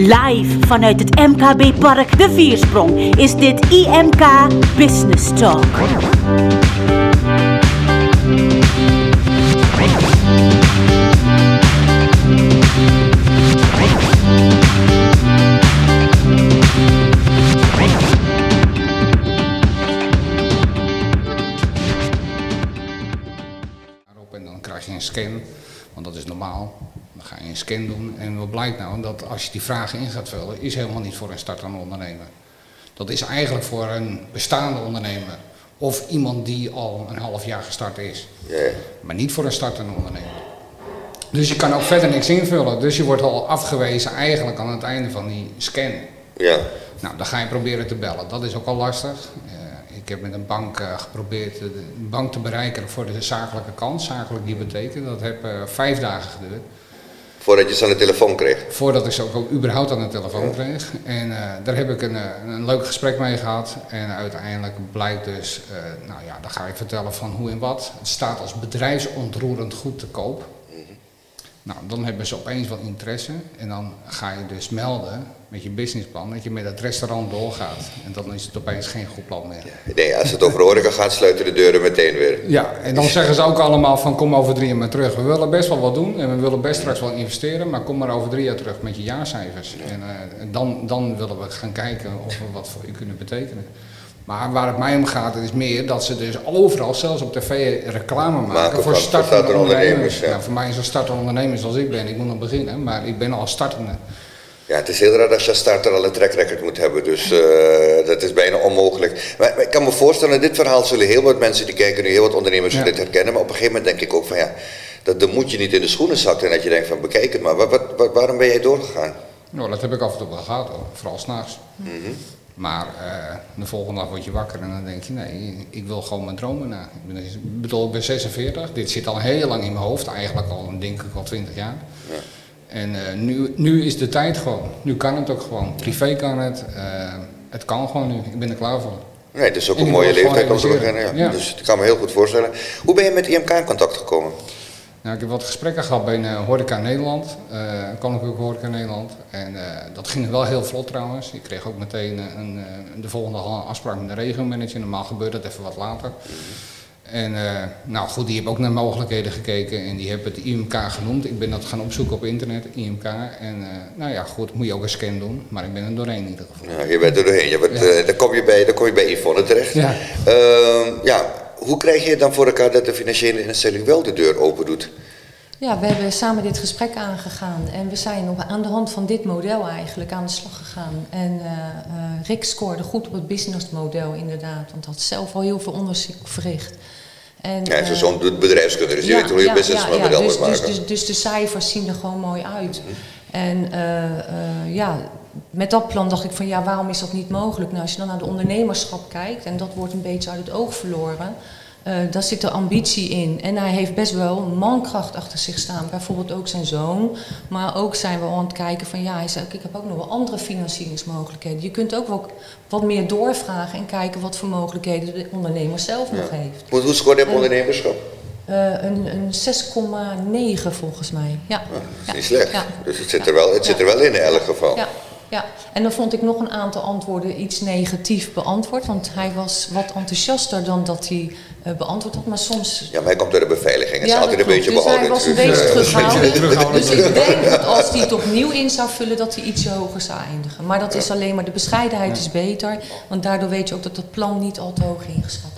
Live vanuit het MKB Park De Viersprong is dit IMK Business Talk. En dan krijg je een scan, want dat is normaal. Scan doen en wat blijkt nou? Dat als je die vragen in gaat vullen, is helemaal niet voor een startende ondernemer. Dat is eigenlijk voor een bestaande ondernemer. Of iemand die al een half jaar gestart is. Maar niet voor een startende ondernemer. Dus je kan ook verder niks invullen. Dus je wordt al afgewezen eigenlijk aan het einde van die scan. Ja. Nou, dan ga je proberen te bellen. Dat is ook al lastig. Eh, ik heb met een bank eh, geprobeerd de bank te bereiken voor de zakelijke kant, zakelijke hypotheken. Dat heeft eh, vijf dagen geduurd. Voordat je ze aan de telefoon kreeg. Voordat ik ze ook, überhaupt aan de telefoon kreeg. En eh, daar heb ik een, eh, een leuk gesprek mee gehad. En uiteindelijk blijkt dus, eh, nou ja, dan ga ik vertellen van hoe en wat. Het staat als bedrijfsontroerend goed te koop. Nou, dan hebben ze opeens wat interesse. En dan ga je dus melden met je businessplan dat je met het restaurant doorgaat. En dan is het opeens geen goed plan meer. Nee, als het over horeca gaat, sluiten de deuren meteen weer. Ja, en dan zeggen ze ook allemaal van kom over drie jaar maar terug. We willen best wel wat doen en we willen best straks wel investeren, maar kom maar over drie jaar terug met je jaarcijfers. En eh, dan, dan willen we gaan kijken of we wat voor u kunnen betekenen. Maar waar het mij om gaat, is meer dat ze dus overal, zelfs op tv, reclame maken, Maken voor startende ondernemers. ondernemers, ja. Nou, voor mij is een startende ondernemer zoals ik ben, ik moet nog beginnen, maar ik ben al startende. Ja, het is heel raar als je als starter al een track record moet hebben, dus eh, dat is bijna onmogelijk. Maar, maar ik kan me voorstellen, dit verhaal zullen heel wat mensen die kijken nu, heel wat ondernemers Ja. zullen dit herkennen. Maar op een gegeven moment denk ik ook van ja, dat, dan moet je niet in de schoenen zakken en dat je denkt van bekijk het maar. Wat, wat, wat- waarom ben jij doorgegaan? Nou, dat heb ik af en toe wel gehad hoor, vooral s'nachts. Maar eh, de volgende dag word je wakker en dan denk je, nee, ik wil gewoon mijn dromen na. Ik, ben, ik bedoel, ik ben 46, dit zit al heel lang in mijn hoofd, eigenlijk al, denk ik al 20 jaar. En eh, nu, nu is de tijd gewoon, nu kan het ook gewoon. Privé kan het, eh, het kan gewoon nu, ik ben er klaar voor. Nee, het is ook En een mooie leeftijd om te beginnen. Ja. Ja. Dus ik kan me heel goed voorstellen. Hoe ben je met IMK in contact gekomen? Nou, ik heb wat gesprekken gehad bij eh, Horeca Nederland, eh Koninklijke Horeca Nederland. En eh, dat ging wel heel vlot trouwens. Ik kreeg ook meteen een, eh, de volgende afspraak met de regiomanager. Normaal gebeurt dat even wat later. En nou goed, die heb ook naar mogelijkheden gekeken en die hebben het IMK genoemd. Ik ben dat gaan opzoeken op internet, IMK. En nou ja, goed, moet je ook een scan doen, maar ik ben er doorheen in ieder geval. Ja, je bent er doorheen. Je bent, Ja. eh, dan, kom je bij, dan kom je bij Yvonne terecht. Ja. Ehm, ja, hoe krijg je het dan voor elkaar dat de financiële instelling wel de deur open doet? Ja, we hebben samen dit gesprek aangegaan en we zijn op, aan de hand van dit model eigenlijk aan de slag gegaan. En eh, Rick scoorde goed op het businessmodel inderdaad, want had zelf al heel veel onderzoek verricht. En, Ja, eh, doet bedrijfskunde, dus die weet hoe je businessmodel dus, moet dus, maken. dus, dus de cijfers zien er gewoon mooi uit. En eh, eh, ja, met dat plan dacht ik van ja, waarom is dat niet mogelijk? Nou, als je dan naar de ondernemerschap kijkt, en dat wordt een beetje uit het oog verloren, eh, daar zit de ambitie in. En hij heeft best wel mankracht achter zich staan. Bijvoorbeeld ook zijn zoon. Maar ook zijn we aan het kijken van ja, hij zei, ik heb ook nog wel andere financieringsmogelijkheden. Je kunt ook wel wat meer doorvragen en kijken wat voor mogelijkheden de ondernemer zelf nog heeft. Hoe, hoe scoort En- ondernemerschap? Eh, een een 6,9 volgens mij. Ja. Dat is niet slecht. Ja. Dus het zit er wel, het zit er wel in in elk geval. Ja, ja, en dan vond ik nog een aantal antwoorden iets negatief beantwoord. Want hij was wat enthousiaster dan dat hij beantwoord had. Maar soms... Ja, maar hij komt door de beveiliging. Het is Ja, altijd dat een beetje. Dus hij was een Dus, beetje eh, terughoudend. Dus ik denk dat als hij het opnieuw in zou vullen, dat hij ietsje hoger zou eindigen. Maar dat is alleen maar, de bescheidenheid is beter. Want daardoor weet je ook dat het plan niet al te hoog ingeschat is.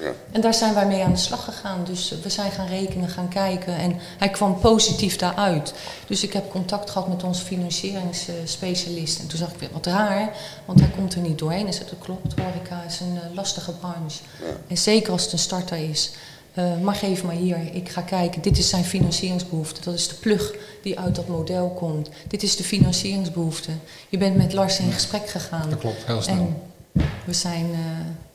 Ja. En daar zijn wij mee aan de slag gegaan. Dus we zijn gaan rekenen, gaan kijken. En hij kwam positief daaruit. Dus ik heb contact gehad met onze financieringsspecialist. En toen zag ik weer wat raar, want hij komt er niet doorheen. Hij zei, dat klopt, horeca is een eh, lastige branche. En zeker als het een starter is. Eh, maar geef maar hier, ik ga kijken. Dit is zijn financieringsbehoefte. Dat is de plug die uit dat model komt. Dit is de financieringsbehoefte. Je bent met Lars in gesprek gegaan. Dat klopt, heel snel. En we zijn eh,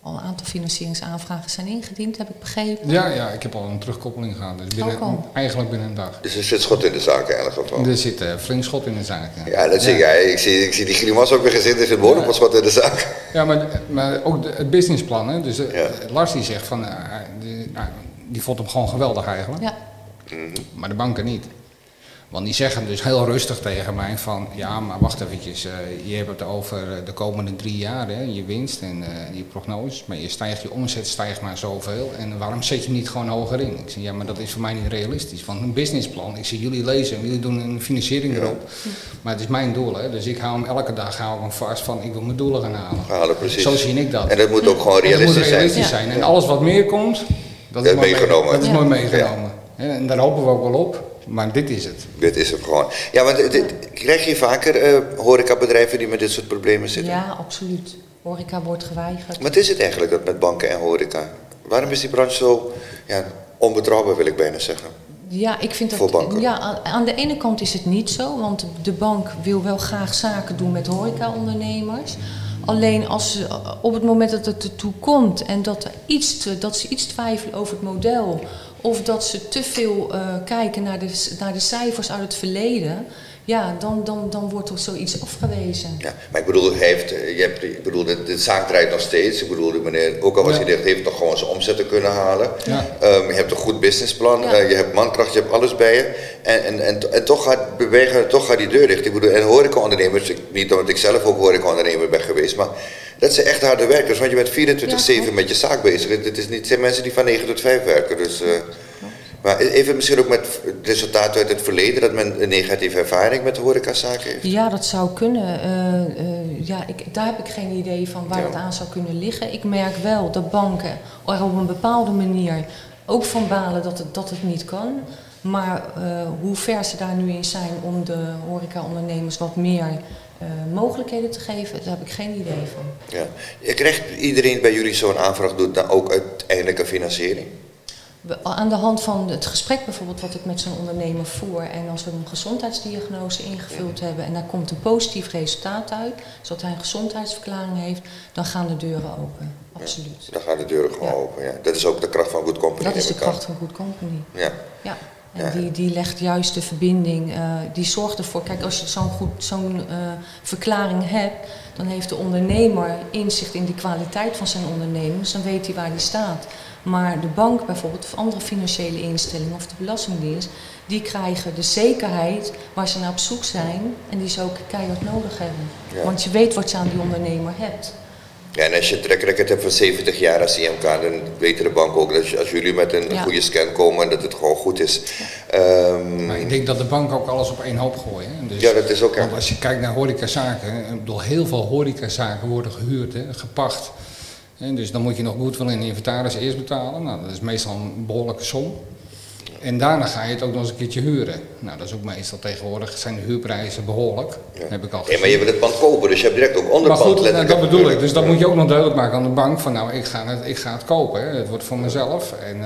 al een aantal financieringsaanvragen zijn ingediend, heb ik begrepen. Ja, ja, ik heb al een terugkoppeling gehad, dus binnen, al. eigenlijk binnen een dag. Dus er zit schot in de zaak in elk geval. Er zit eh, flink schot in de zaak. Ja, Ja, dat zie jij. Ik zie, ik zie die grimas ook weer gezet. Er zit behoorlijk wat schot in de zaak. Ja, maar, maar ook de- het businessplan. Hè? Dus eh, Ja. Lars die zegt van, eh, die, nou, die vond hem gewoon geweldig eigenlijk. Ja, Maar de banken niet. Want die zeggen dus heel rustig tegen mij van, ja, maar wacht eventjes, uh, je hebt het over eh, de komende drie jaar, hè, je winst en uh, je prognoses, maar je stijgt je omzet stijgt maar zoveel en waarom zet je hem niet gewoon hoger in? Ik zeg, ja, maar dat is voor mij niet realistisch, want een businessplan, ik zie jullie lezen en jullie doen een financiering erop, maar het is mijn doel, hè, dus ik hou hem elke dag hou ik hem vast van, ik wil mijn doelen gaan halen. halen precies. Zo zie ik dat. En dat moet ook gewoon realistisch, moet realistisch zijn. zijn. En alles wat meer komt, dat, dat is mooi meegenomen. Dat is mooi meegenomen. En daar hopen we ook wel op. Maar dit is het. Dit is het gewoon. Ja, want dit, krijg je vaker uh, horecabedrijven die met dit soort problemen zitten? Ja, absoluut. Horeca wordt geweigerd. Wat is het eigenlijk dat met banken en horeca? Waarom is die branche zo ja, onbetrouwbaar, wil ik bijna zeggen? Ja, ik vind dat. Ja, aan de ene kant is het niet zo, want de bank wil wel graag zaken doen met horecaondernemers. Alleen als ze, op het moment dat het ertoe komt en dat, er iets dat ze iets twijfelen over het model of dat ze te veel uh, kijken naar de, naar de cijfers uit het verleden, ja, dan, dan, dan wordt er zoiets afgewezen. Ja, maar ik bedoel, hij heeft, je hebt, ik bedoel de, de zaak draait nog steeds. Ik bedoel, de meneer, ook al was ja. hij dicht, heeft toch gewoon zijn omzetten kunnen halen. Ja. Um, je hebt een goed businessplan, ja. uh, je hebt mankracht, je hebt alles bij je. En, en, en, en toch gaat bewegen, toch gaat die deur dicht. Ik bedoel, en horecaondernemers, niet omdat ik zelf ook horecaondernemer ben geweest, maar dat zijn echt harde werkers. Want je bent 24-7 met je zaak bezig. Het is niet, zijn mensen die van 9 tot 5 werken. Dus, uh, maar even misschien ook met resultaten uit het verleden, dat men een negatieve ervaring met de horecazaken heeft? Ja, dat zou kunnen. Uh, uh, ja, ik, daar heb ik geen idee van waar ja. het aan zou kunnen liggen. Ik merk wel dat banken er op een bepaalde manier ook van balen dat het, dat het niet kan. Maar uh, hoe ver ze daar nu in zijn om de horecaondernemers wat meer uh, mogelijkheden te geven, daar heb ik geen idee van. Ja. Krijgt iedereen bij jullie zo'n aanvraag doet dan ook uiteindelijk een financiering? Aan de hand van het gesprek bijvoorbeeld wat ik met zo'n ondernemer voer en als we een gezondheidsdiagnose ingevuld ja. hebben en daar komt een positief resultaat uit, zodat hij een gezondheidsverklaring heeft, dan gaan de deuren open. Absoluut. Ja, dan gaan de deuren gewoon ja. open. Ja. Dat is ook de kracht van Good Company. Dat is de kracht van Good Company. Ja. ja. En die, die legt juist de verbinding, uh, die zorgt ervoor. Kijk, als je zo'n goed zo'n uh, verklaring hebt, dan heeft de ondernemer inzicht in de kwaliteit van zijn onderneming. Dus dan weet hij waar die staat. Maar de bank bijvoorbeeld, of andere financiële instellingen of de Belastingdienst, die krijgen de zekerheid waar ze naar op zoek zijn en die ze ook keihard nodig hebben. Ja. Want je weet wat je aan die ondernemer hebt. Ja, en als je een track record hebt van 70 jaar als IMK, dan weten de bank ook dat als jullie met een ja. goede scan komen, dat het gewoon goed is. Um, maar ik denk dat de bank ook alles op één hoop gooien. Dus, ja, dat is ook. Want als je kijkt naar horecazaken, ik bedoel, heel veel horecazaken worden gehuurd, hè, gepacht. En dus dan moet je nog goed wel in inventaris eerst betalen. Nou, dat is meestal een behoorlijke som. En daarna ga je het ook nog eens een keertje huren. Nou, dat is ook meestal tegenwoordig zijn de huurprijzen behoorlijk. Ja. Heb ik al gezien. Ja, maar je wil het pand kopen, dus je hebt direct ook onderpand. Maar goed, nou, dat bedoel ik. Dus dat moet je ook nog duidelijk maken aan de bank. Van nou, ik ga het, ik ga het kopen. Hè. Het wordt voor mezelf. En uh,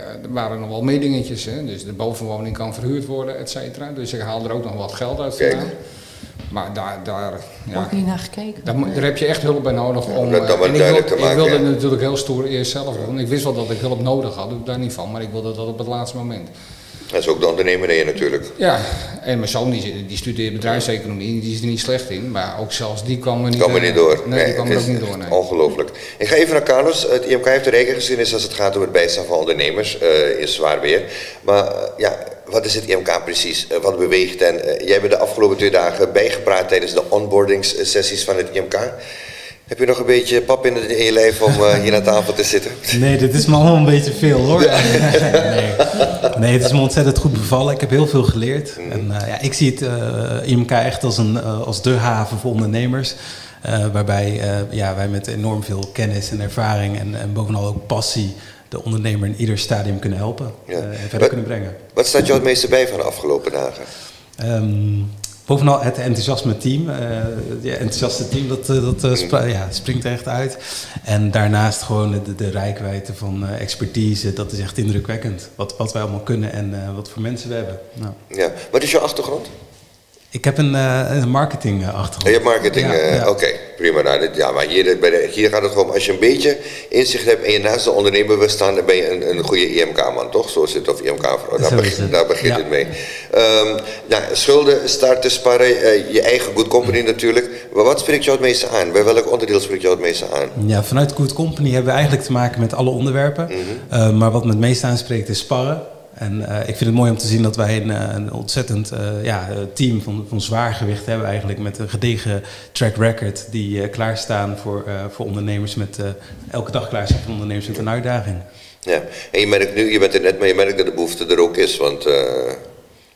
er waren nog wel meer dingetjes. Hè. Dus de bovenwoning kan verhuurd worden, et cetera. Dus ik haal er ook nog wat geld uit vandaan. Maar daar, daar, ja, Wordt niet naar gekeken. Daar, daar, heb je echt hulp bij nodig om. Ja, dat en ik, wil, te maken, ik wilde natuurlijk heel stoer eerst zelf doen. Ik wist wel dat ik hulp nodig had, daar niet van, maar ik wilde dat op het laatste moment. Dat is ook de ondernemer in je natuurlijk. Ja, en mijn zoon die, die studeert bedrijfseconomie, die is er niet slecht in, maar ook zelfs die kwam er niet, kwam er niet door. Nee, nee die kwam er ook niet door. Nee. Ongelooflijk. Ik ga even naar Carlos. Het IMK heeft rijke geschiedenis als het gaat om het bijstaan van ondernemers uh, in zwaar weer. Maar uh, ja, wat is het IMK precies? Uh, wat beweegt en jij bent de afgelopen twee dagen bijgepraat tijdens de onboardingssessies van het IMK. Heb je nog een beetje pap in, in je lijf om uh, hier aan tafel te zitten? Nee, dit is me allemaal een beetje veel hoor. nee. nee, het is me ontzettend goed bevallen. Ik heb heel veel geleerd. Mm. En uh, ja, ik zie het uh, IMK echt als, een, als de haven voor ondernemers. waarbij ja, wij met enorm veel kennis en ervaring en, en bovenal ook passie de ondernemer in ieder stadium kunnen helpen ja. en verder wat, kunnen brengen. Wat staat jou het meeste bij van de afgelopen dagen? Um, Bovenal het enthousiasme team. Uh, het enthousiaste team, dat, dat uh, sp ja, springt er echt uit. En daarnaast gewoon de, de rijkwijde van uh, expertise, dat is echt indrukwekkend. Wat, wat wij allemaal kunnen en wat voor mensen we hebben. Nou. Ja. Wat is je achtergrond? Ik heb een, een marketing achtergrond. Je hebt marketing, ja, ja. oké, okay, prima. Nou, ja, maar hier, bij de, hier gaat het gewoon, als je een beetje inzicht hebt en je naast de ondernemer wil staan, dan ben je een, een goede IMK-man, toch? Zo zit het, of IMK-vrouw, daar, begint, daar begint ja. het mee. Um, nou, schulden, starten, sparren, uh, je eigen good company natuurlijk. Maar wat spreekt jou het meeste aan? Bij welk onderdeel spreekt jou het meeste aan? Ja, vanuit good company hebben we eigenlijk te maken met alle onderwerpen. Mm -hmm. maar wat me het meeste aanspreekt is sparren. En ik vind het mooi om te zien dat wij een, een ontzettend ja, team van, van zwaargewicht hebben eigenlijk met een gedegen track record die klaarstaan voor, voor ondernemers met elke dag klaarstaan voor ondernemers met een uitdaging. Ja, en je merkt nu, je bent er net, maar je merkt dat de behoefte er ook is, want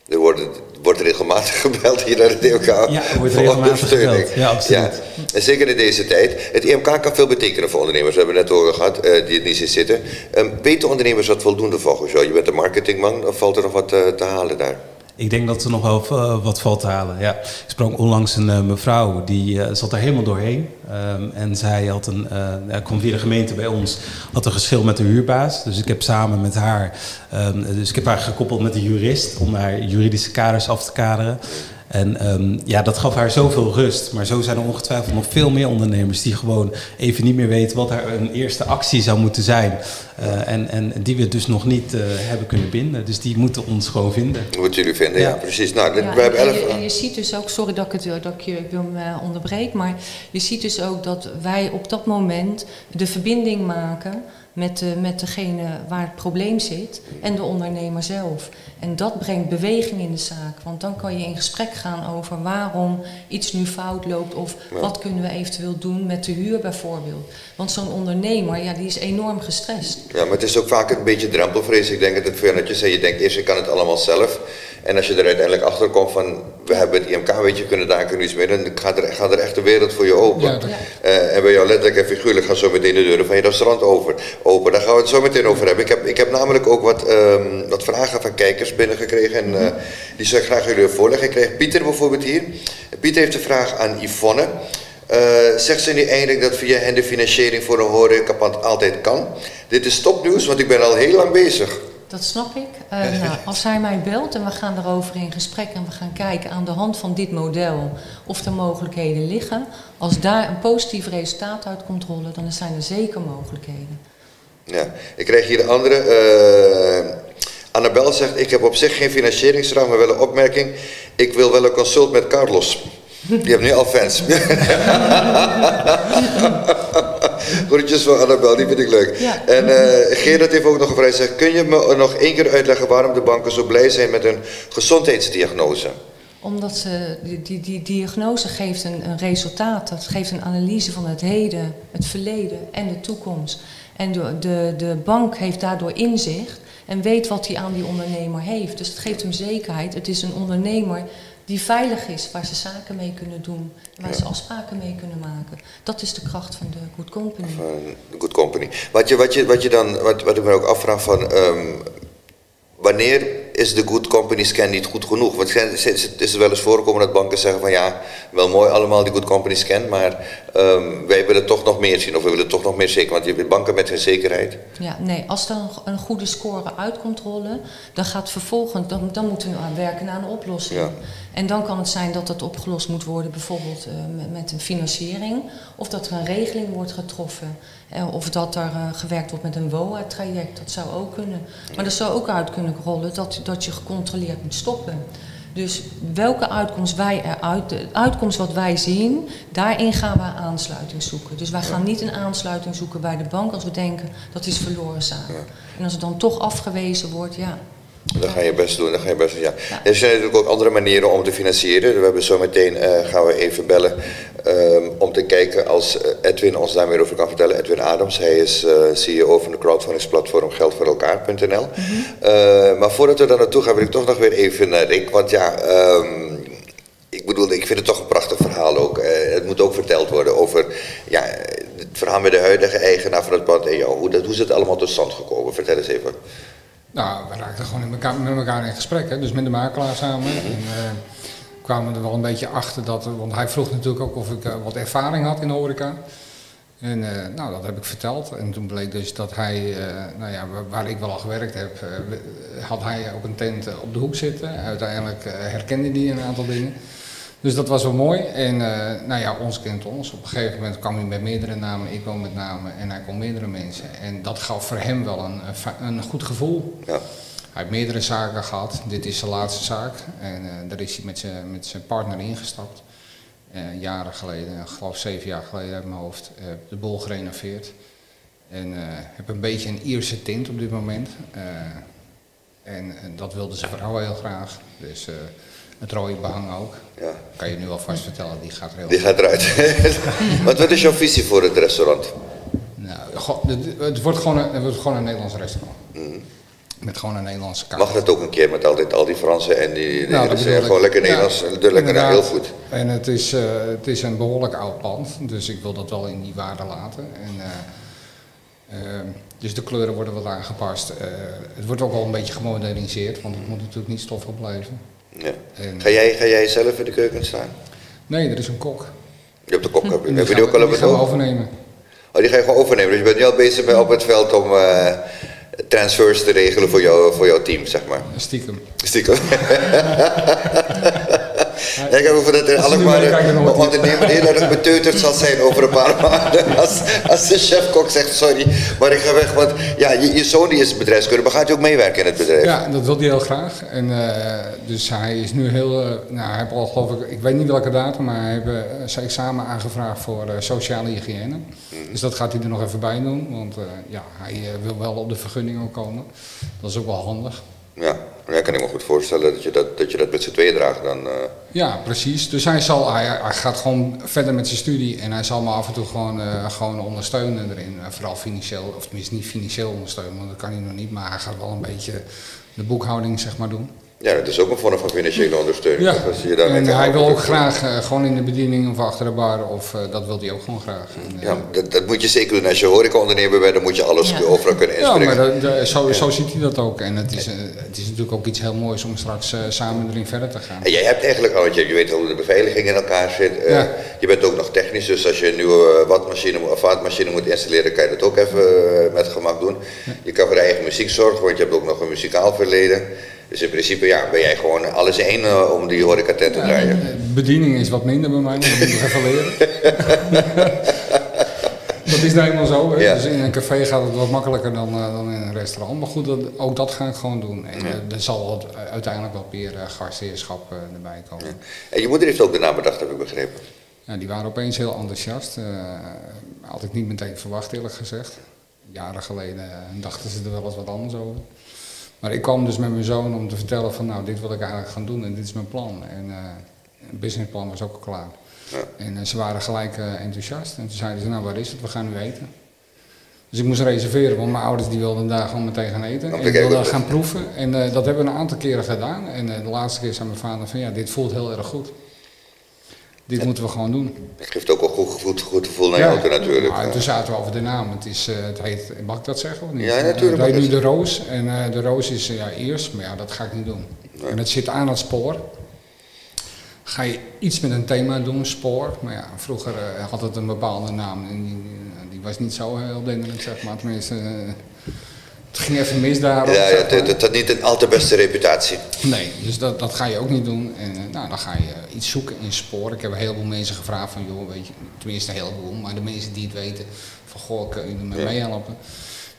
er wordt, wordt regelmatig gebeld hier naar het EMK. Ja, wordt regelmatig gebeld. Ja, absoluut. Ja. En zeker in deze tijd. Het EMK kan veel betekenen voor ondernemers. We hebben net over gehad, uh, die het niet zien zitten. Um, weten ondernemers wat voldoende volgens jou? Je bent een marketingman, of valt er nog wat uh, te halen daar? Ik denk dat er nog wel uh, wat valt te halen. Ja. Ik sprak onlangs een uh, mevrouw, die uh, zat er helemaal doorheen. Um, en zij had een, ja, kwam via de gemeente bij ons, had een geschil met de huurbaas. Dus ik heb samen met haar, um, dus ik heb haar gekoppeld met de jurist om haar juridische kaders af te kaderen. En um, ja, dat gaf haar zoveel rust. Maar zo zijn er ongetwijfeld nog veel meer ondernemers die gewoon even niet meer weten wat haar een eerste actie zou moeten zijn. Uh, en, en die we dus nog niet uh, hebben kunnen binden. Dus die moeten ons gewoon vinden. Moeten jullie vinden, ja, ja precies. Nou, ja, we hebben elf... en, je, en je ziet dus ook, sorry dat ik, het, dat ik je ik wil me onderbreek, maar je ziet dus ook dat wij op dat moment de verbinding maken met, de, met degene waar het probleem zit en de ondernemer zelf. En dat brengt beweging in de zaak. Want dan kan je in gesprek gaan over waarom iets nu fout loopt of wat kunnen we eventueel doen met de huur bijvoorbeeld. Want zo'n ondernemer, ja, die is enorm gestrest. Ja, maar het is ook vaak een beetje drempelvrees. Ik denk dat het veel dat je zei, je denkt eerst je kan het allemaal zelf. En als je er uiteindelijk achter komt van, we hebben het IMK, weet je, kunnen daar kunnen iets mee, dan gaat er, gaat er echt de wereld voor je open. Ja, uh, en bij jou letterlijk en figuurlijk gaan zo meteen de deuren van je restaurant over, open. Daar gaan we het zo meteen over hebben. Ik heb, ik heb namelijk ook wat, um, wat vragen van kijkers binnengekregen en uh, die zou ik graag jullie voorleggen. Ik kreeg Pieter bijvoorbeeld hier. Pieter heeft een vraag aan Yvonne. Uh, zegt ze nu eigenlijk dat via hen de financiering voor een horecapand altijd kan? Dit is topnieuws, want ik ben al heel lang bezig. Dat snap ik. Uh, nou, als hij mij belt en we gaan erover in gesprek en we gaan kijken aan de hand van dit model of er mogelijkheden liggen. Als daar een positief resultaat uit komt rollen, dan zijn er zeker mogelijkheden. Ja, ik krijg hier een andere. Uh, Annabel zegt, ik heb op zich geen financieringsraam, maar wel een opmerking. Ik wil wel een consult met Carlos. Die hebt nu al fans. Groetjes van Annabel, die vind ik leuk. En uh, Gerard heeft ook nog gevraagd, zegt, kun je me nog één keer uitleggen waarom de banken zo blij zijn met een gezondheidsdiagnose? Omdat ze, die, die, die diagnose geeft een, een, resultaat, dat geeft een analyse van het heden, het verleden en de toekomst. En de, de, de bank heeft daardoor inzicht en weet wat hij aan die ondernemer heeft. Dus het geeft hem zekerheid. Het is een ondernemer die veilig is, waar ze zaken mee kunnen doen, waar ze afspraken mee kunnen maken. Dat is de kracht van de Good Company. Van de Good Company. Wat je, wat je, wat je dan, wat, wat ik me ook afvraag van, um, wanneer is de good company scan niet goed genoeg? Want het is wel eens voorkomen dat banken zeggen van ja, wel mooi allemaal die good company scan, maar um, wij willen toch nog meer zien of we willen toch nog meer zeker, want je hebt banken met hun zekerheid. Ja, nee, als er een, goede score uitkomt rollen, dan gaat vervolgens, dan, dan moeten we aan werken aan een oplossing. Ja. En dan kan het zijn dat het opgelost moet worden, bijvoorbeeld uh, met, met, een financiering, of dat er een regeling wordt getroffen, uh, of dat er uh, gewerkt wordt met een WOA-traject, dat zou ook kunnen. Maar dat zou ook uit kunnen rollen dat dat je gecontroleerd moet stoppen. Dus welke uitkomst wij eruit, de uitkomst wat wij zien, daarin gaan we aansluiting zoeken. Dus wij gaan niet een aansluiting zoeken bij de bank als we denken dat is verloren zaak. En als het dan toch afgewezen wordt, ja, dan ga je best doen, dan ga je best doen, ja. Er zijn natuurlijk ook andere manieren om te financieren. We hebben zo meteen, uh, gaan we even bellen um, om te kijken als eh, Edwin ons daar meer over kan vertellen. Edwin Adams, hij is uh, CEO van de crowdfundingsplatform geldvoorelkaar.nl. Mm -hmm. uh, maar voordat we daar naartoe gaan wil ik toch nog weer even naar Rick, want ja... Um, ik bedoel, ik vind het toch een prachtig verhaal ook. Uh, het moet ook verteld worden over ja, het verhaal met de huidige eigenaar van het pand en jou. Hoe, dat, hoe is het allemaal tot stand gekomen? Vertel eens even. Nou, we raakten gewoon in elkaar, met elkaar in gesprek, hè? dus met de makelaar samen. En, uh, kwamen er wel een beetje achter dat, want hij vroeg natuurlijk ook of ik uh, wat ervaring had in de horeca. En uh, nou, dat heb ik verteld. En toen bleek dus dat hij, nou ja, waar ik wel al gewerkt heb, had hij ook een tent op de hoek zitten. Uiteindelijk herkende hij een aantal dingen. Dus dat was wel mooi. En uh, nou ja, ons kent ons. Op een gegeven moment kwam hij met meerdere namen, ik kwam met namen en hij kon meerdere mensen. En dat gaf voor hem wel een, een goed gevoel. Ja. Hij heeft meerdere zaken gehad. Dit is zijn laatste zaak. En uh, daar is hij met zijn, met zijn partner ingestapt. Uh, jaren geleden, ik geloof zeven jaar geleden uit mijn hoofd, de bol gerenoveerd. En heb een beetje een Ierse tint op dit moment. En, en dat wilde zijn vrouw heel graag. Dus eh, het rode behang ook. Ja. Kan je nu alvast vertellen, die gaat er heel Die gaat eruit. Want wat is jouw visie voor het restaurant? Nou, het, wordt gewoon een, het wordt gewoon een Nederlands restaurant. Met gewoon een Nederlandse kaart. Mag dat ook een keer met altijd al die Fransen en die, die Nou, ik. gewoon lekker Ja, Nederlands, doet lekker heel goed. En het is, eh, het is een behoorlijk oud pand, dus ik wil dat wel in die waarde laten. En, eh, eh, dus de kleuren worden wat aangepast. Het wordt ook wel een beetje gemoderniseerd, want het moet natuurlijk niet stoffig blijven. Ja. En- Ga, jij, ga jij zelf in de keuken staan? Nee, er is een kok. Je hebt de kok, heb En je die ook al op het overnemen. Oh, die ga je gewoon overnemen. Dus je bent nu al bezig met op het veld om eh, transfers te regelen voor, jou, voor jouw team, zeg maar. Stiekem. Stiekem. Ja, ik heb over dat er dan een ondernemer heel erg beteuterd zal zijn over een paar maanden. Als, als de chef-kok zegt, sorry, maar ik ga weg. Want ja, je, je zoon die is bedrijfskunde, maar gaat hij ook meewerken in het bedrijf? Ja, dat wil hij heel graag. En, eh, dus hij is nu heel, eh, nou hij heeft al geloof ik, ik weet niet welke datum, maar hij heeft eh, zijn examen aangevraagd voor sociale hygiëne. Dus dat gaat hij er nog even bij doen, want ja, hij wil wel op de vergunning ook komen. Dat is ook wel handig. Ja, ja kan ik me goed voorstellen dat je dat, dat, je dat met z'n tweeën draagt. Dan, eh, Ja, precies. Dus hij, zal, hij, hij gaat gewoon verder met zijn studie en hij zal me af en toe gewoon, eh, gewoon ondersteunen erin. Eh, vooral financieel, of tenminste niet financieel ondersteunen, want dat kan hij nog niet, maar hij gaat wel een beetje de boekhouding zeg maar doen. Ja, dat is ook een vorm van financiële ondersteuning. Ja? Als je daarmee en kan hij wil ook graag eh, gewoon in de bediening of achter de bar, of eh, dat wil hij ook gewoon graag. En, eh, Ja, dat, dat moet je zeker doen. Als je horecaondernemer bent, dan moet je alles Ja. overal kunnen ja, inspringen. maar dat- dat- zo, zo ziet hij dat ook. En het is, eh, het is natuurlijk ook iets heel moois om straks eh, samen erin verder te gaan. En jij hebt eigenlijk al, want je, je weet hoe de beveiliging in elkaar zit. eh, Ja. Je bent ook nog technisch, dus als je een nieuwe eh, watmachine of vaatmachine moet installeren, kan je dat ook even eh, met gemak doen. Je kan voor je eigen muziek zorgen, want je hebt ook nog een muzikaal verleden. Dus in principe ja, ben jij gewoon alles één eh, om die horecatent te draaien. Eh, Bediening is wat minder bij mij, maar dat moet ik even leren. dat is nou eenmaal zo. Hè? Ja. Dus in een café gaat het wat makkelijker dan, eh, dan in een restaurant. Maar goed, dat, ook dat ga ik gewoon doen. En eh, er zal uiteindelijk wel weer uh, gastheerschap erbij komen. En je moeder heeft ook de naam bedacht, heb ik begrepen. Ja, die waren opeens heel enthousiast. had ik niet meteen verwacht, eerlijk gezegd. Jaren geleden dachten ze er wel eens wat anders over. Maar ik kwam dus met mijn zoon om te vertellen van nou, dit wil ik eigenlijk gaan doen en dit is mijn plan. En eh het businessplan was ook al klaar. Ja. En eh, ze waren gelijk eh, enthousiast. En toen zeiden ze, nou waar is het, we gaan nu eten. Dus ik moest reserveren, want mijn ouders die wilden daar gewoon meteen gaan eten. En ik wilde gaan proeven. En dat hebben we een aantal keren gedaan. En de laatste keer zei mijn vader van ja, dit voelt heel erg goed. Dit moeten we gewoon doen. Het geeft ook een goed, goed, goed gevoel naar jou natuurlijk. Maar toen zaten we over de naam. Het, is, eh, het heet, mag ik dat zeggen of niet? Ja, Eh, natuurlijk Het heet mag nu de Roos. En eh, de Roos is eh, ja, eerst, maar ja, dat ga ik niet doen. En het zit aan het spoor. Ga je iets met een thema doen, spoor. Maar ja, vroeger eh, had het een bepaalde naam. En die, die was niet zo heel denderend, zeg maar. Tenminste, eh, het ging even mis daar. Ja, ja, het, had niet een al te beste reputatie. Nee, dus dat, dat ga je ook niet doen. En eh, nou, dan ga je eh, iets zoeken in spoor. Ik heb een heleboel mensen gevraagd van, joh, weet je, tenminste een heleboel, maar de mensen die het weten, van goh, kun je me Ja. meehelpen?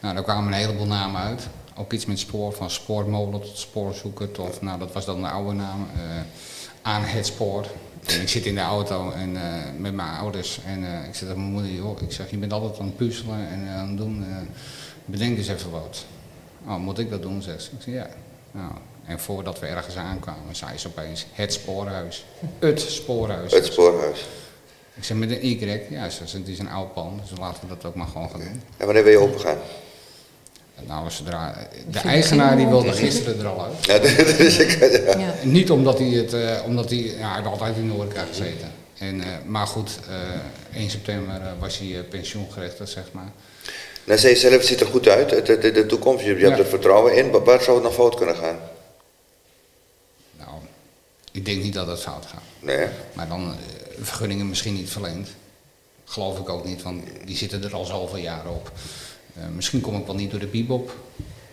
Nou, daar kwamen een heleboel namen uit. Ook iets met spoor, van spoormolen tot spoorzoeker, tot, nou, dat was dan de oude naam, eh, aan het spoor. En ik zit in de auto en, met mijn ouders en ik zeg tegen mijn moeder, joh, ik zeg, je bent altijd aan het puzzelen en aan het doen, bedenk eens even wat. Oh, moet ik dat doen, zegt ze. Ik zeg, ja. Nou, en voordat we ergens aankwamen, zei ze opeens, het spoorhuis. Het spoorhuis. Het spoorhuis. Ik zeg, met een Y? Ja, ze het is een oud pand, dus laten we dat ook maar gewoon gaan doen. En wanneer ben je open gaan? Nou, zodra, de eigenaar die wilde gisteren er al uit. Ja, dus ik, ja. Ja. Niet omdat hij het, eh, omdat hij, ja, hij heeft altijd in de horeca gezeten. En, eh, maar goed, eh 1 september was hij eh, pensioengerechtigd, zeg maar. Zij zelf ziet er goed uit, de, de, de toekomst, je, je hebt er vertrouwen in. Wa- Waar zou het nog fout kunnen gaan? Nou, ik denk niet dat het fout gaat. Nee? Maar dan eh, vergunningen misschien niet verleend. Geloof ik ook niet, want die zitten er al zoveel jaren op. Eh, misschien kom ik wel niet door de bebop.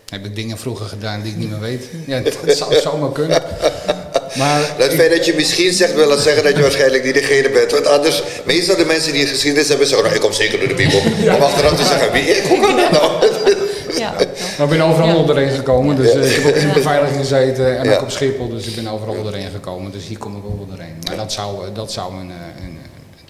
Heb ik dingen vroeger gedaan die ik niet meer weet? Ja, dat zou zomaar kunnen. Maar Het feit dat je misschien zegt, wil dat zeggen dat je waarschijnlijk niet degene bent. Want anders, meestal de mensen die geschiedenis hebben, zeggen, nou, ik kom zeker door de Bibel. Om achteraf te zeggen, wie ik? Hoe kan dat nou? Ja, Maar ik ben overal Ja. doorheen gekomen. Dus eh, ik heb ook in de beveiliging gezeten en Ja. ook op Schiphol. Dus ik ben overal doorheen gekomen. Dus hier kom ik ook wel doorheen. Maar dat zou, eh, dat zou, een, eh, een,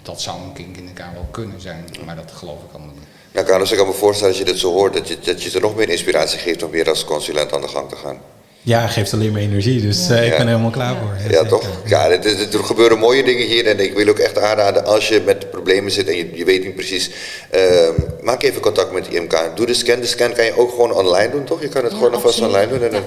dat zou een kink in de kamer wel kunnen zijn. Maar dat geloof ik allemaal niet. Nou, Carlos, ik kan me voorstellen als je dit zo hoort, dat je, dat je er nog meer inspiratie geeft om weer als consulent aan de gang te gaan. Ja, geeft alleen maar energie. Dus uh, ik ben helemaal klaar voor. Ja, toch? Ja, er, er, gebeuren mooie dingen hier. En ik wil ook echt aanraden, als je met problemen zit en je, je weet niet precies, uh, maak even contact met IMK. Doe de scan. De scan kan je ook gewoon online doen, toch? Je kan het gewoon alvast online doen. En dan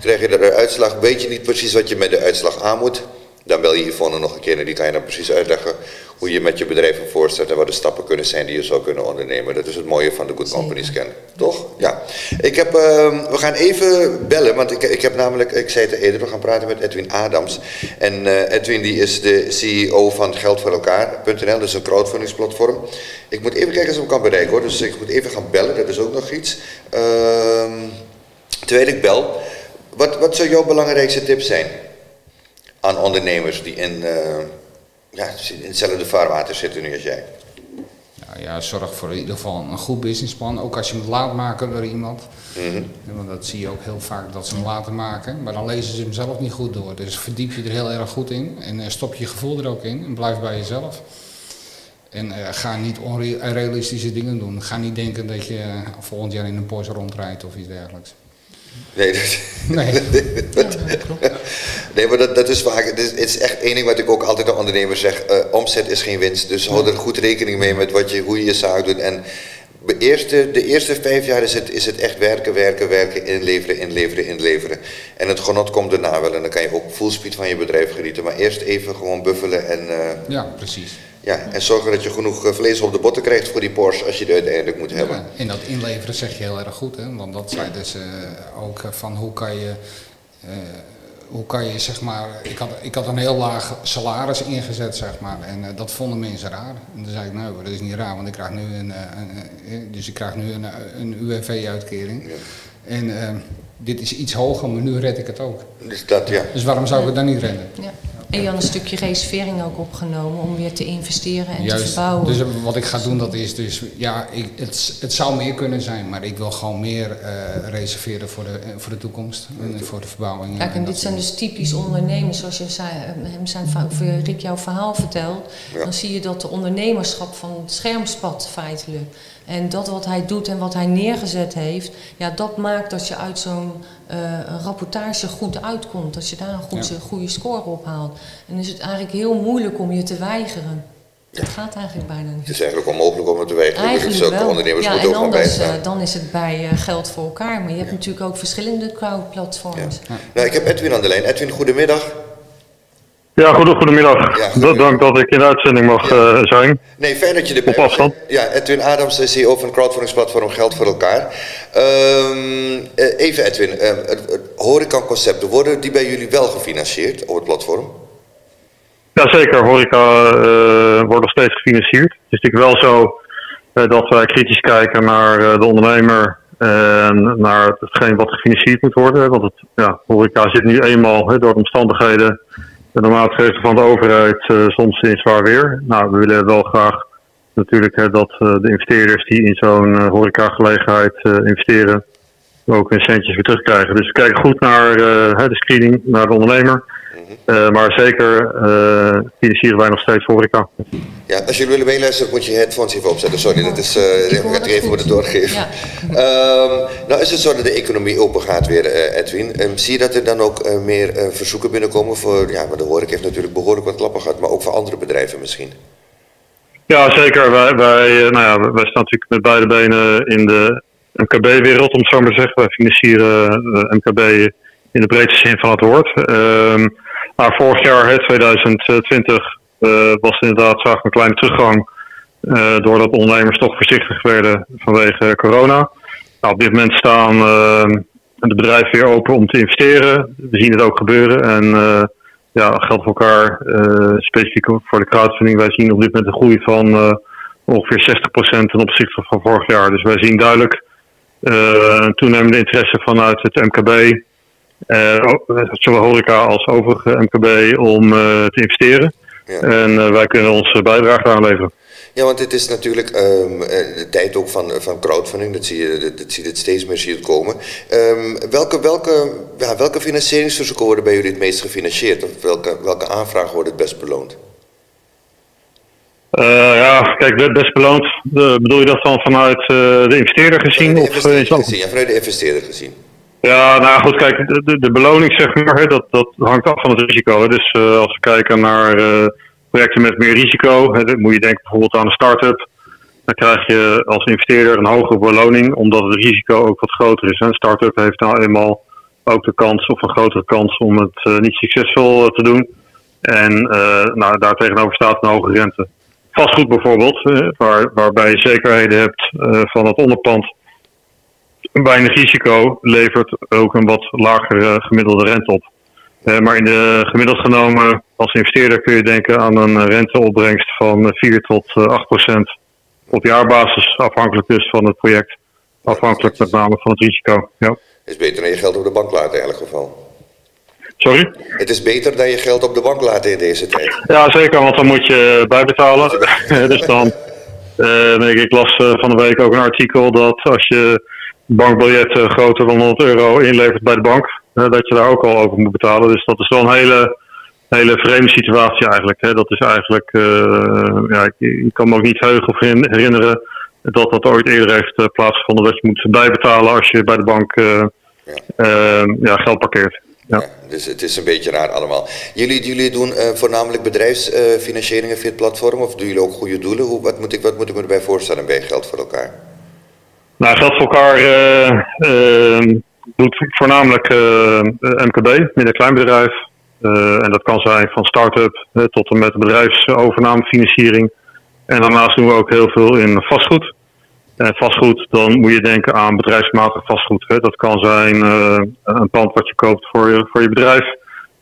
krijg je de uitslag. Weet je niet precies wat je met de uitslag aan moet dan bel je Yvonne nog een keer en die kan je dan precies uitleggen hoe je met je bedrijf voorstelt en wat de stappen kunnen zijn die je zou kunnen ondernemen. Dat is het mooie van de Good Company Scan, toch? Ja. Ik heb, uh, we gaan even bellen, want ik, ik heb namelijk, ik zei het eerder, we gaan praten met Edwin Adams. En uh, Edwin die is de CEO van Geld voor elkaar.nl, is een crowdfundingsplatform. Ik moet even kijken of ik hem kan bereiken hoor, dus ik moet even gaan bellen, dat is ook nog iets. Uh, terwijl ik bel, wat, wat zou jouw belangrijkste tip zijn? Aan ondernemers die in, uh, ja, in hetzelfde vaarwater zitten nu als jij? Nou ja, zorg voor in ieder geval een goed businessplan. Ook als je hem laat maken door iemand. Mm Want dat zie je ook heel vaak dat ze hem laten maken. Maar dan lezen ze hem zelf niet goed door. Dus verdiep je er heel erg goed in. En uh, stop je gevoel er ook in. En blijf bij jezelf. En uh, ga niet onrealistische dingen doen. Ga niet denken dat je volgend jaar in een Porsche rondrijdt of iets dergelijks. Nee, dat, nee. nee, maar dat, dat is vaak. Het is, het is, echt één ding wat ik ook altijd aan ondernemers zeg: uh, omzet is geen winst. Dus hou er goed rekening mee met wat je, hoe je je zaak doet. En de eerste, de eerste vijf jaar is het, is het echt werken, werken, werken, inleveren, inleveren, inleveren. En het genot komt daarna wel. En dan kan je ook full speed van je bedrijf genieten. Maar eerst even gewoon buffelen en. Uh, ja, precies. Ja, en zorgen dat je genoeg eh, vlees op de botten krijgt voor die Porsche als je het uiteindelijk moet hebben. en dat inleveren zeg je heel erg goed, hè? want dat zei dus uh, ook van hoe kan je, uh, hoe kan je zeg maar, ik had, ik had een heel laag salaris ingezet zeg maar en uh, dat vonden mensen raar. En toen zei ik nou dat is niet raar, want ik krijg nu een, een dus ik krijg nu een, een UWV-uitkering. Ja. En dit is iets hoger, maar nu red ik het ook. Dus, dat, ja. dus waarom zou ik het dan niet redden? Ja. En je had een stukje reservering ook opgenomen om weer te investeren en te verbouwen. Dus wat ik ga doen, dat is dus, ja, ik, het, het zou meer kunnen zijn, maar ik wil gewoon meer uh, reserveren voor de, eh, voor de toekomst en voor de verbouwing. Kijk, en, dit zijn dus typisch ondernemers, zoals je zei, hem zijn, of Rick jouw verhaal vertelt, ja. dan zie je dat de ondernemerschap van het schermspat feitelijk. En dat wat hij doet en wat hij neergezet heeft, ja, dat maakt dat je uit zo'n uh, rapportage goed uitkomt. Dat je daar een goed, ja. goede score op haalt. En dan is het eigenlijk heel moeilijk om je te weigeren. Dat gaat eigenlijk bijna niet. Het is eigenlijk onmogelijk om het te weigeren. Eigenlijk dus wel. Ondernemers ja, en anders, uh, dan is het bij uh, geld voor elkaar. Maar je hebt ja. natuurlijk ook verschillende crowdplatforms. Ja. Nou, ik heb Edwin aan de lijn. Edwin, goedemiddag. Ja, goedemiddag. Ja, Dank dat ik in de uitzending mag ja. uh, zijn. Nee, fijn dat je bent. Op afstand. Ja, Edwin Adams, CEO van crowdfundingsplatform Geld voor Elkaar. Um, even Edwin, uh, horeca-concepten, worden die bij jullie wel gefinancierd op het platform? Jazeker, horeca uh, wordt nog steeds gefinancierd. Het is natuurlijk wel zo dat wij kritisch kijken naar de ondernemer en naar hetgeen wat gefinancierd moet worden. Want het, ja, horeca zit nu eenmaal door de omstandigheden de maatregelen van de overheid uh, soms in zwaar weer. Nou, we willen wel graag natuurlijk hè, dat uh, de investeerders die in zo'n uh, horecagelegenheid investeren ook hun centjes weer terugkrijgen. Dus we kijken goed naar de screening, naar de ondernemer. Uh, maar zeker uh, financieren wij nog steeds horeca. Ja, als jullie willen meeluisteren moet je headphones even opzetten. Sorry, dat is uh, ik even moeten doorgeven. Ja. um, nou is het zo dat de economie open gaat weer, Edwin. Um, zie je dat er dan ook meer verzoeken binnenkomen voor, ja, maar de horeca heeft natuurlijk behoorlijk wat klappen gehad, maar ook voor andere bedrijven misschien? Ja, zeker. Wij, wij, nou ja, wij staan natuurlijk met beide benen in de MKB-wereld, om het zo maar te zeggen. Wij financieren MKB in de breedste zin van het woord. Um, maar vorig jaar, 2020, uh, was inderdaad zag een kleine teruggang. Uh, doordat ondernemers toch voorzichtig werden vanwege corona. Nou, op dit moment staan uh, de bedrijven weer open om te investeren. We zien het ook gebeuren. En uh, ja, geldt voor elkaar specifiek voor de crowdfunding. Wij zien op dit moment een groei van ongeveer 60% ten opzichte van vorig jaar. Dus wij zien duidelijk een toenemende interesse vanuit het MKB uh, zowel horeca als overige MKB om uh, te investeren. Ja. En uh, wij kunnen onze bijdrage aanleveren. Ja, want het is natuurlijk um, de tijd ook van, van crowdfunding. Dat zie je, dat, zie je steeds meer zie je komen. Um, welke, welke, ja, welke financieringsverzoeken worden bij jullie het meest gefinancierd? Of welke, welke aanvragen worden het best beloond? Uh, ja, kijk, best beloond. bedoel je dat dan vanuit de investeerder gezien? Vanuit de investeerder of, gezien, ja, vanuit de investeerder gezien. Ja, nou goed, kijk, de, de beloning zeg maar, dat, dat hangt af van het risico. Dus uh, als we kijken naar uh, projecten met meer risico, hè, moet je denken bijvoorbeeld aan een start-up. Dan krijg je als investeerder een hogere beloning, omdat het risico ook wat groter is. Een start-up heeft nou eenmaal ook de kans, of een grotere kans, om het uh, niet succesvol te doen. En nou, daar tegenover staat een hoge rente. Vastgoed bijvoorbeeld, waar, waarbij je zekerheden hebt van het onderpand weinig risico levert ook een wat lagere gemiddelde rente op. Uh, maar in de gemiddeld genomen als investeerder kun je denken aan een renteopbrengst van 4 tot 8 procent op jaarbasis, afhankelijk dus van het project. Afhankelijk met name van het risico. Ja. Is beter dan je geld op de bank laten in elk geval. Sorry? Het is beter dan je geld op de bank laten in deze tijd. Ja, zeker, want dan moet je bijbetalen. dus dan, uh, ik las van de week ook een artikel dat als je bankbiljet eh, groter dan 100 euro inlevert bij de bank, dat je daar ook al over moet betalen. Dus dat is wel een hele, hele vreemde situatie eigenlijk. Hè. Dat is eigenlijk, uh, ja, ik, ik, kan me ook niet heugen of herinneren dat dat ooit eerder heeft uh, plaatsgevonden. Dat je moet bijbetalen als je bij de bank ja. ja. geld parkeert. Ja. ja. dus het is een beetje raar allemaal. Jullie, jullie doen voornamelijk bedrijfsfinancieringen via het platform of doen jullie ook goede doelen? Hoe, wat, moet ik, wat moet ik me erbij voorstellen bij Geld voor elkaar? Nou, Geld voor elkaar uh, doet voornamelijk uh, MKB, midden-kleinbedrijf. en dat kan zijn van start-up tot en met bedrijfsovernamefinanciering. En daarnaast doen we ook heel veel in vastgoed. En vastgoed, dan moet je denken aan bedrijfsmatig vastgoed. Dat kan zijn een pand wat je koopt voor je, voor je bedrijf.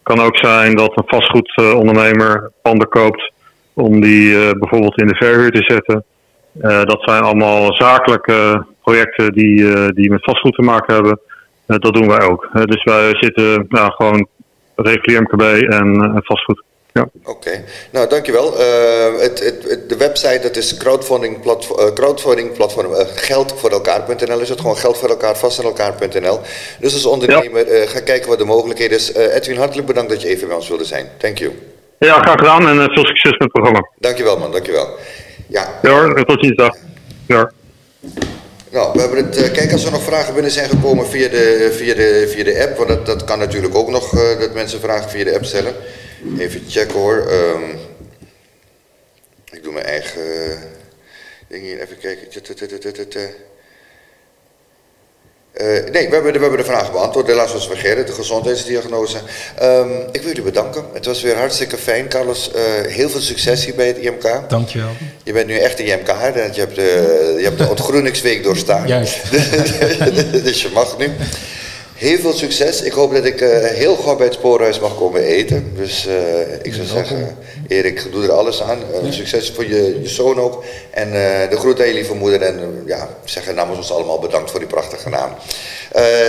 Kan ook zijn dat een vastgoedondernemer panden koopt om die bijvoorbeeld in de verhuur te zetten. Dat zijn allemaal zakelijke projecten die, uh, die met vastgoed te maken hebben. Uh, dat doen wij ook. dus wij zitten nou, gewoon regulier MKB en vastgoed. Ja. Oké, okay. nou dankjewel. Uh, het, het, de website dat is crowdfunding, platform, uh, crowdfunding platform uh, geldvoorelkaar.nl is het gewoon geld voor elkaar, vast elkaar.nl. Dus als ondernemer ja. ga kijken wat de mogelijkheden is. Edwin, hartelijk bedankt dat je even bij ons wilde zijn. Thank you. Ja, graag gedaan en veel succes met het programma. Dankjewel man, dankjewel. Ja, ja hoor, tot ziens dag. Ja. Nou, we hebben het, uh, kijk als er nog vragen binnen zijn gekomen via de, via de, via de app, want dat, dat kan natuurlijk ook nog, uh, dat mensen vragen via de app stellen. Even checken hoor. Um, ik doe mijn eigen uh, ding hier, even kijken. Uh, nee, we hebben, de, we hebben de vraag beantwoord. Helaas was vergeten, de gezondheidsdiagnose. Um, ik wil jullie bedanken. Het was weer hartstikke fijn, Carlos. Uh, heel veel succes hier bij het IMK. Dankjewel. Je bent nu echt een IMK, je hebt de, je hebt de ontgroeningsweek doorstaan. Juist. dus je mag nu. Heel veel succes. Ik hoop dat ik uh, heel gauw bij het spoorhuis mag komen eten. Dus uh, ik zou zeggen, Erik, doe er alles aan. Uh, succes voor je, je zoon ook. En de groet aan je lieve moeder. En ja, zeggen namens ons allemaal bedankt voor die prachtige naam.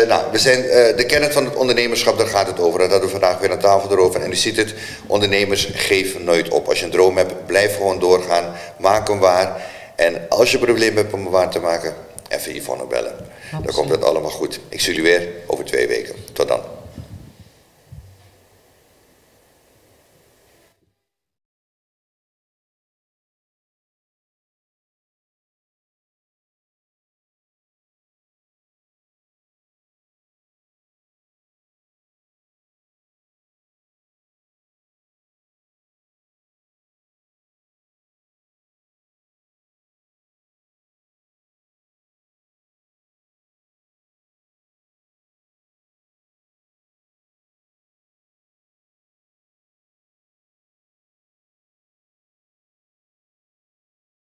nou, we zijn de kern van het ondernemerschap, daar gaat het over. Dat hadden we vandaag weer aan tafel erover. En u ziet het, ondernemers geven nooit op. Als je een droom hebt, blijf gewoon doorgaan. Maak hem waar. En als je problemen hebt om hem waar te maken, even Yvonne bellen. Dan komt het allemaal goed. Ik zie jullie weer over twee weken. Tot dan.